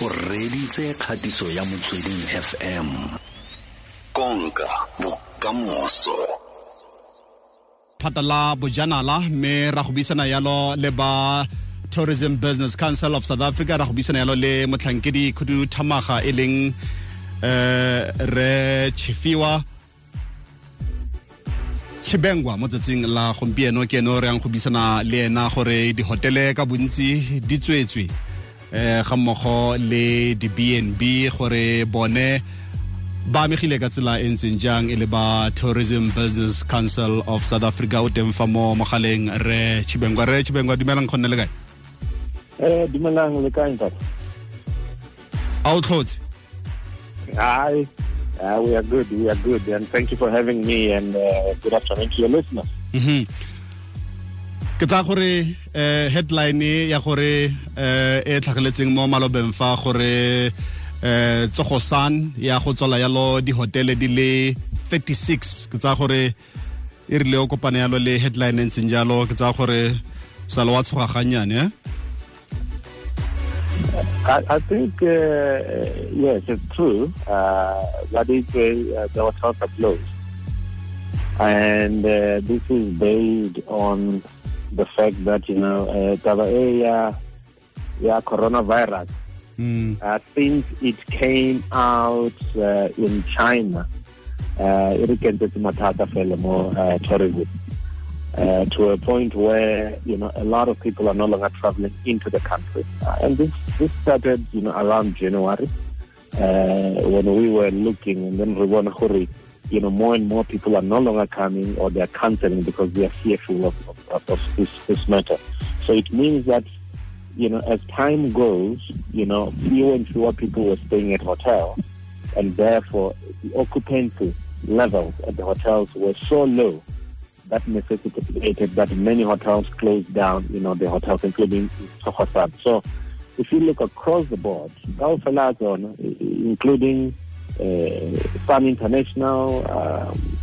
o reditse kgatiso ya motsweding fm konka bokamoso. Phata la bojanala mme ra go buisana yalo le ba tourism business council of south africa ra go buisana yalo le motlhankedi khuduthamaga e leng eh re chifiwa chibengwa mo tsatsing la gompieno ke eno re yang go buisana le ena gore dihotele ka bontsi di tswetswe eh ga mmogo le di-bnb gore bone ba amegile ka tsela e ntseng jang e le ba tourism business council of south africa o teng fa mo mogaleng re Tshivhengwa re Tshivhengwa dumelang go nne le kae Eh, dumelang le kae ntate? a o tlhotse Hi. Uh, we are good. We are good. And thank you for having me and uh, good afternoon to your listeners. Mhm. Ke tsa gore eh headline ya gore eh e tlhageletseng mo malobeng fa gore eh ya go tswala yalo di-hotele di le 36 ke tsa gore e rile o kopane yalo le headline ntseng jalo ke tsa gore wa tshogaganyane eh? I, I think, uh, yes, it's true. Uh, that is, uh, the hotels are closed. And uh, this is based on the fact that, you know, uh, taba e ya, ya coronavirus, mm. uh, since it came out uh, in China, uh, it mathata fela mo uh, tourism uh, to a point where you know a lot of people are no longer traveling into the country, uh, and this this started you know around January uh, when we were looking, and then Ribona Hori, you know more and more people are no longer coming or they are cancelling because they are fearful of, of, of this this matter. So it means that you know, as time goes, you know, fewer and fewer people were staying at hotels, and therefore the occupancy levels at the hotels were so low that necessitated that many hotels closed down, you know, the hotels, including Tsogo Sun. So if you look across the board, including Sun International, um,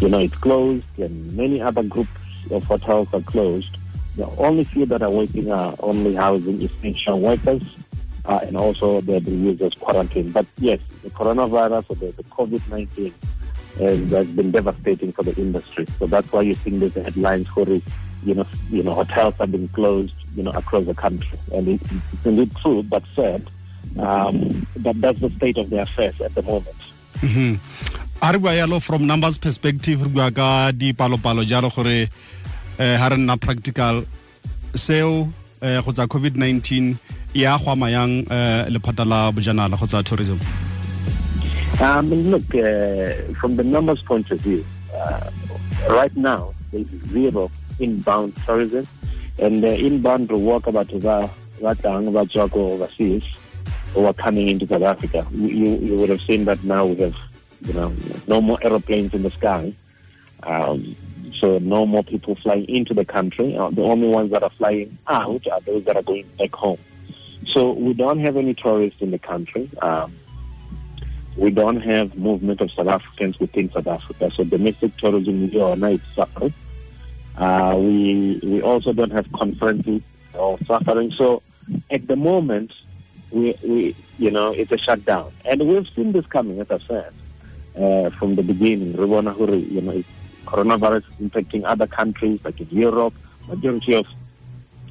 you know, it's closed, and many other groups of hotels are closed. The only few that are working are only housing essential workers uh, and also the, users quarantine. But yes, the coronavirus or the, the COVID-19 has, has been devastating for the industry. So that's why you're seeing these headlines for it, you know, you know, hotels have been closed, you know, across the country. And it, it's indeed true, but said, um, that that's the state of the affairs at the moment. Mhm. a re bua yalo from numbers perspective re bua ka dipalopalo jalo gore eh ha re nna practical seo eh go tsa covid-19 e a go ama yang eh lephata la bojanala go tsa tourism Um, look, uh, from the numbers point of view, uh, right now there's zero inbound tourism, and uh, inbound walk about the Ratang, Vajako overseas, who are coming into South Africa. You, you, would have seen that now we have, you know, no more aeroplanes in the sky. Um, so no more people flying into the country. Uh, the only ones that are flying out are those that are going back home. So we don't have any tourists in the country. Um, we don't have movement of South Africans within South Africa. So domestic tourism in Ghana is suffering. Uh, we we also don't have conferences or suffering. So at the moment, we we you know it's a shutdown, and we've seen this coming, as I said, uh, from the beginning. Huri, you know, coronavirus is impacting other countries like in Europe. Majority of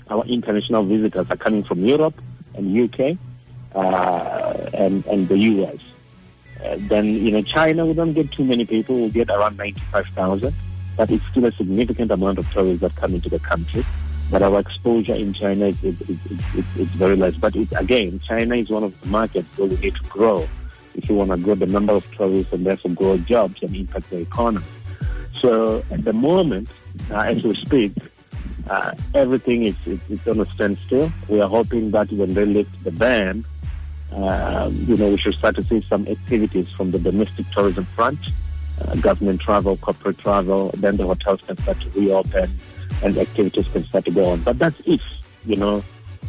our international visitors are coming from Europe and UK uh, and and the US. Uh, then you know China, we don't get too many people. We get around ninety-five thousand, but it's still a significant amount of tourists that come into the country. But our exposure in China is, very less. But it, again, China is one of the markets where we need to grow if you want to grow the number of tourists and therefore grow jobs and impact the economy. So at the moment, uh, as we speak, uh, everything is, is, is on a standstill. We are hoping that when they lift the ban, um, you know, we should start to see some activities from the domestic tourism front, uh, government travel, corporate travel, then the hotels can start to reopen and activities can start to go on. But that's if, you know,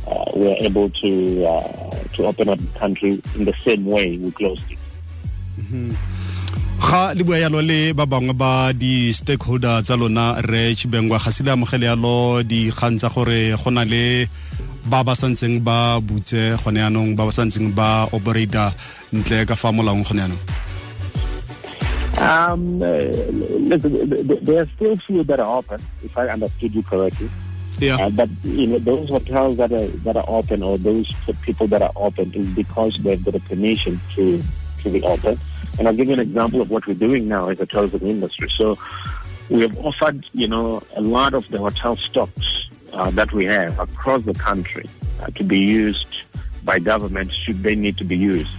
uh, we are able to uh, to open up the country in the same way we closed it. ga le bua yalo le ba bangwe ba di-stakeholder tsa lona ga se le amogele yalo dikgang tsa gore go na le ba ba santseng ba butse gone ba ba santseng ba operator ntle ka fa molaong gone Um, uh, listen, there are still few that are open, if I understood you correctly. yeah Uh, but you know, those hotels that are that are open, or those people that are open, is because they've got a permission to to be open. And I'll give you an example of what we're doing now as a tourism industry. So we have offered, you know, a lot of the hotel stocks uh, that we have across the country uh, to be used by government should they need to be used.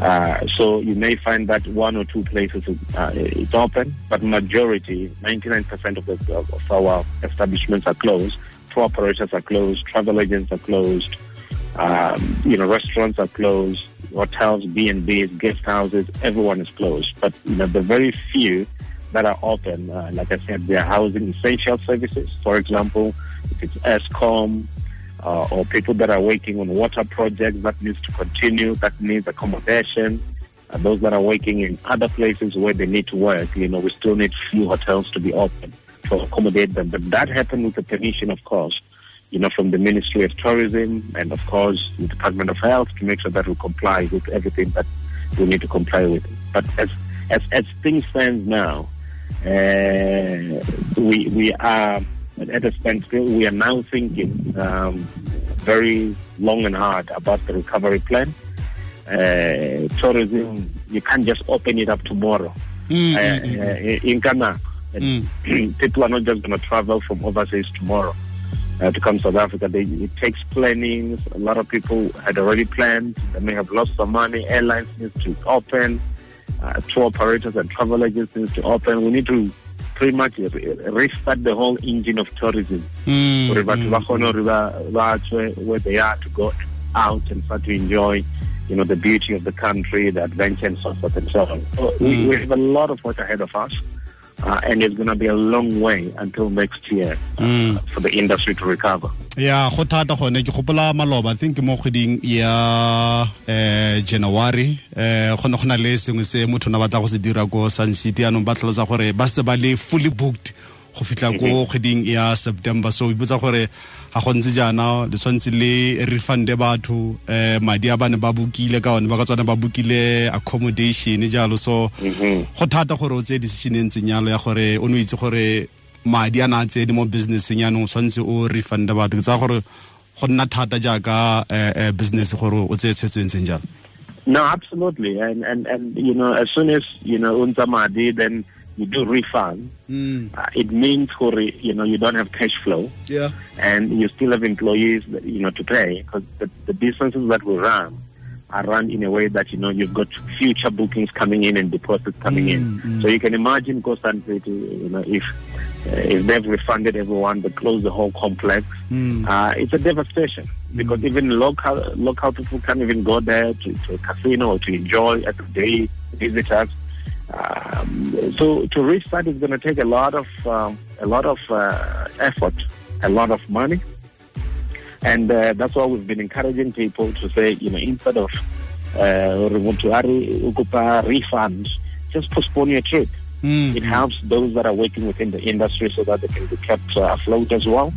Uh, so you may find that one or two places uh, it's open, but majority, 99% of, the, of our establishments are closed. Tour operators are closed. Travel agents are closed. Um, you know, restaurants are closed. Hotels, B and B's, guest houses, everyone is closed. But you know, the very few that are open, uh, like I said, they are housing essential services. For example, if it's Eskom, uh, or people that are working on water projects that needs to continue, that needs accommodation, uh, those that are working in other places where they need to work, you know, we still need few hotels to be open to accommodate them. But that happened with the permission, of course, you know, from the Ministry of Tourism and, of course, the Department of Health to make sure that we comply with everything that we need to comply with. But as as, as things stand now, uh, we we are at a standstill. We are now thinking um, very long and hard about the recovery plan. Uh, tourism, you can't just open it up tomorrow. Mm, Uh, mm, mm, uh, in Ghana, mm. people are not just going to travel from overseas tomorrow uh, to come to South Africa. They, it takes planning. A lot of people had already planned. They may have lost some money. Airlines need to open. Uh, tour operators and travel agents need to open. We need to pretty much restart the whole engine of tourism. Mm, Gore batho mm, ba kgone hore ba- ba tswe where they are to go out and start to enjoy you know, the beauty of the country, the adventure and so forth and so on. So we, Mm. we have a lot of work ahead of us. Uh, and it's going to be a long way until next year uh, Mm. for the industry to recover. ya go thata gone ke gopola maloba i think mo kgweding ya eh january eh go ne go na le sengwe se motho na batla go se dira ko sun city anong ba tlhalosa gore ba se ba le fully booked go fitlha ko kgweding ya september. So ibotsa gore ga go ntse jaana le tshwanetse le refunde batho eh madi a bane ba bukile ka one ba ka tswana ba bukile accommodation jalo. So go thata gore o tseye decision e ntseng yalo ya gore o ne o itse gore madi a na a tsene mo businesseng yaanong o tshwanetse o refunde batho. Ke tsaya gore go nna thata jaaka um business gore o tseye tshwetso e ntseng jalo. No, absolutely. And, and, and, you know, as soon as, you know, unza madi, then you do refund. Uh, it means, you know, you don't have cash flow. yeah and you still have employees that, you know to pay because the, the businesses that we run are run in a way that you know you've got future bookings coming in and deposits coming in. So you can imagine constantly, to, you know, if uh, if they've refunded everyone, they close the whole complex. Uh, it's a devastation because even local local people can't even go there to, to a casino or to enjoy as day visitors. Um, so to restart is going to take a lot of um, a lot of uh, effort, a lot of money, and uh, that's why we've been encouraging people to say, you know, instead of uh, refunds, just postpone your trip. Mm, It helps those that are working within the industry so that they can be kept uh, afloat as well,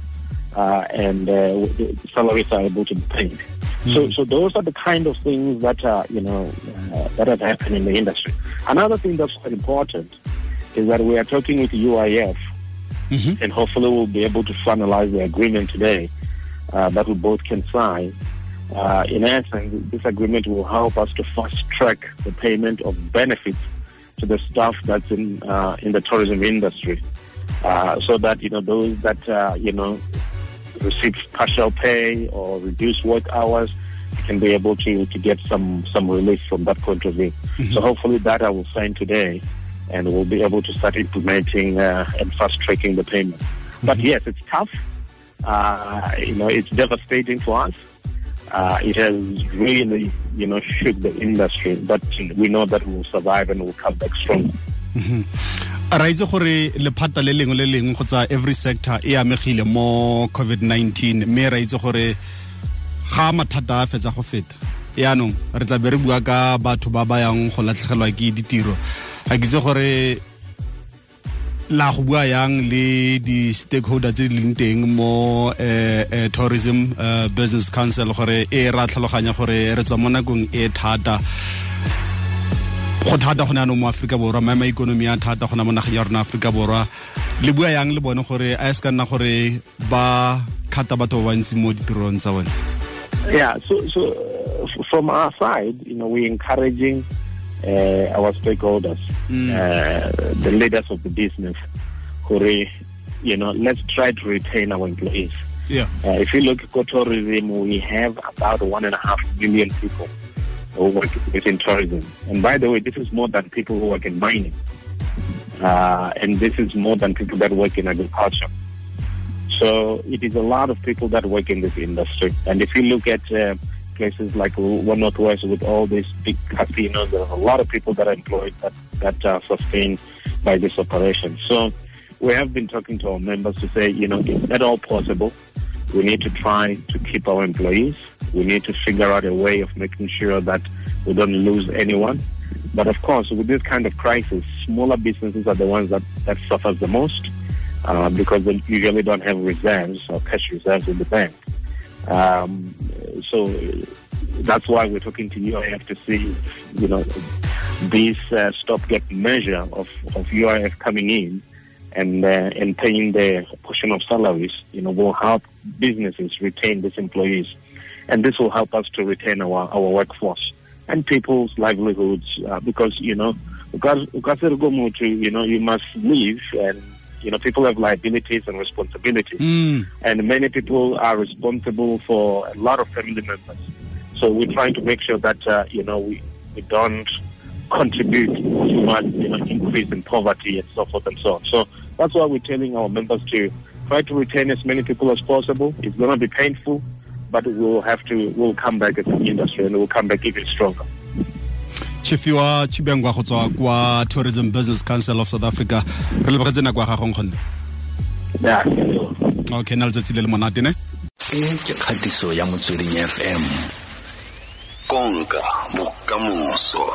uh, and uh, the salaries are able to be paid. So, so those are the kind of things that are, you know, uh, that have happened in the industry. Another thing that's quite important is that we are talking with UIF, Mhm. and hopefully we'll be able to finalize the agreement today uh, that we both can sign. Uh, in essence, this agreement will help us to fast track the payment of benefits to the staff that's in uh, in the tourism industry, uh, so that you know those that uh, you know receive partial pay or reduced work hours can be able to to get some some relief from that point of view. So hopefully that I will sign today, and we'll be able to start implementing uh, and fast tracking the payment. But yes, it's tough. Uh, you know, it's devastating for us. Uh, it has really, you know, shook the industry, but we know that we'll survive and we'll come back strong. Ra itse gore lephata le lengwe le lengwe go tsa every sector e amegile mo covid-19 mme ra itse gore ga mathata a fetsa go feta. Yaanong re tla be re bua ka batho ba ba yang go latlhegelwa ke ditiro. Ga ke itse gore la go bua yang le di stakeholder tse di leng teng mo eh, eh, tourism uh, business council gore e ra tlhaloganya gore re tswa mo nakong e thata go thata go ne mo aforika borwa maemo a ikonomi a thata go na mo nageng ya rona aforika borwa le bua yang le bone gore a se ka nna gore ba khata batho ba bantsi mo ditirong tsa bone Yeah, so so from our side, you know, we're encouraging uh, our stakeholders, Mm. uh, the leaders of the business, who, re, you know, let's try to retain our employees. yeah Uh, if you look at tourism, we have about one and a half million people who work within tourism. And by the way, this is more than people who work in mining. Uh, and this is more than people that work in agriculture. So it is a lot of people that work in this industry. And if you look at uh, places like One Northwest with all these big casinos, there are a lot of people that are employed that, that are sustained by this operation. So we have been talking to our members to say, you know, is that all possible, we need to try to keep our employees. We need to figure out a way of making sure that we don't lose anyone. But of course, with this kind of crisis, smaller businesses are the ones that, that suffers the most uh, because they usually don't have reserves or cash reserves in the bank. Um, so that's why we're talking to UIF to see, you know, this uh, stopgap measure of, of UIF coming in and uh, and paying their portion of salaries, you know, will help businesses retain these employees, and this will help us to retain our, our workforce and people's livelihoods uh, because you know, because because you know, you must live and you know people have liabilities and responsibilities mm. and many people are responsible for a lot of family members. So we're trying to make sure that uh, you know we, we don't contribute to much you know increase in poverty and so forth and so on. So that's why we're telling our members to try to retain as many people as possible. It's going to be painful, but we'll have to we'll come back as an industry and we'll come back even stronger. Tshifhiwa Tshivhengwa go tswa kwa tourism business council of south africa re lebogetse nako ya gagong kgonne Yeah. okay na letsatsi le le monate ne e ke kgatiso ya motsweding fm konka bokamoso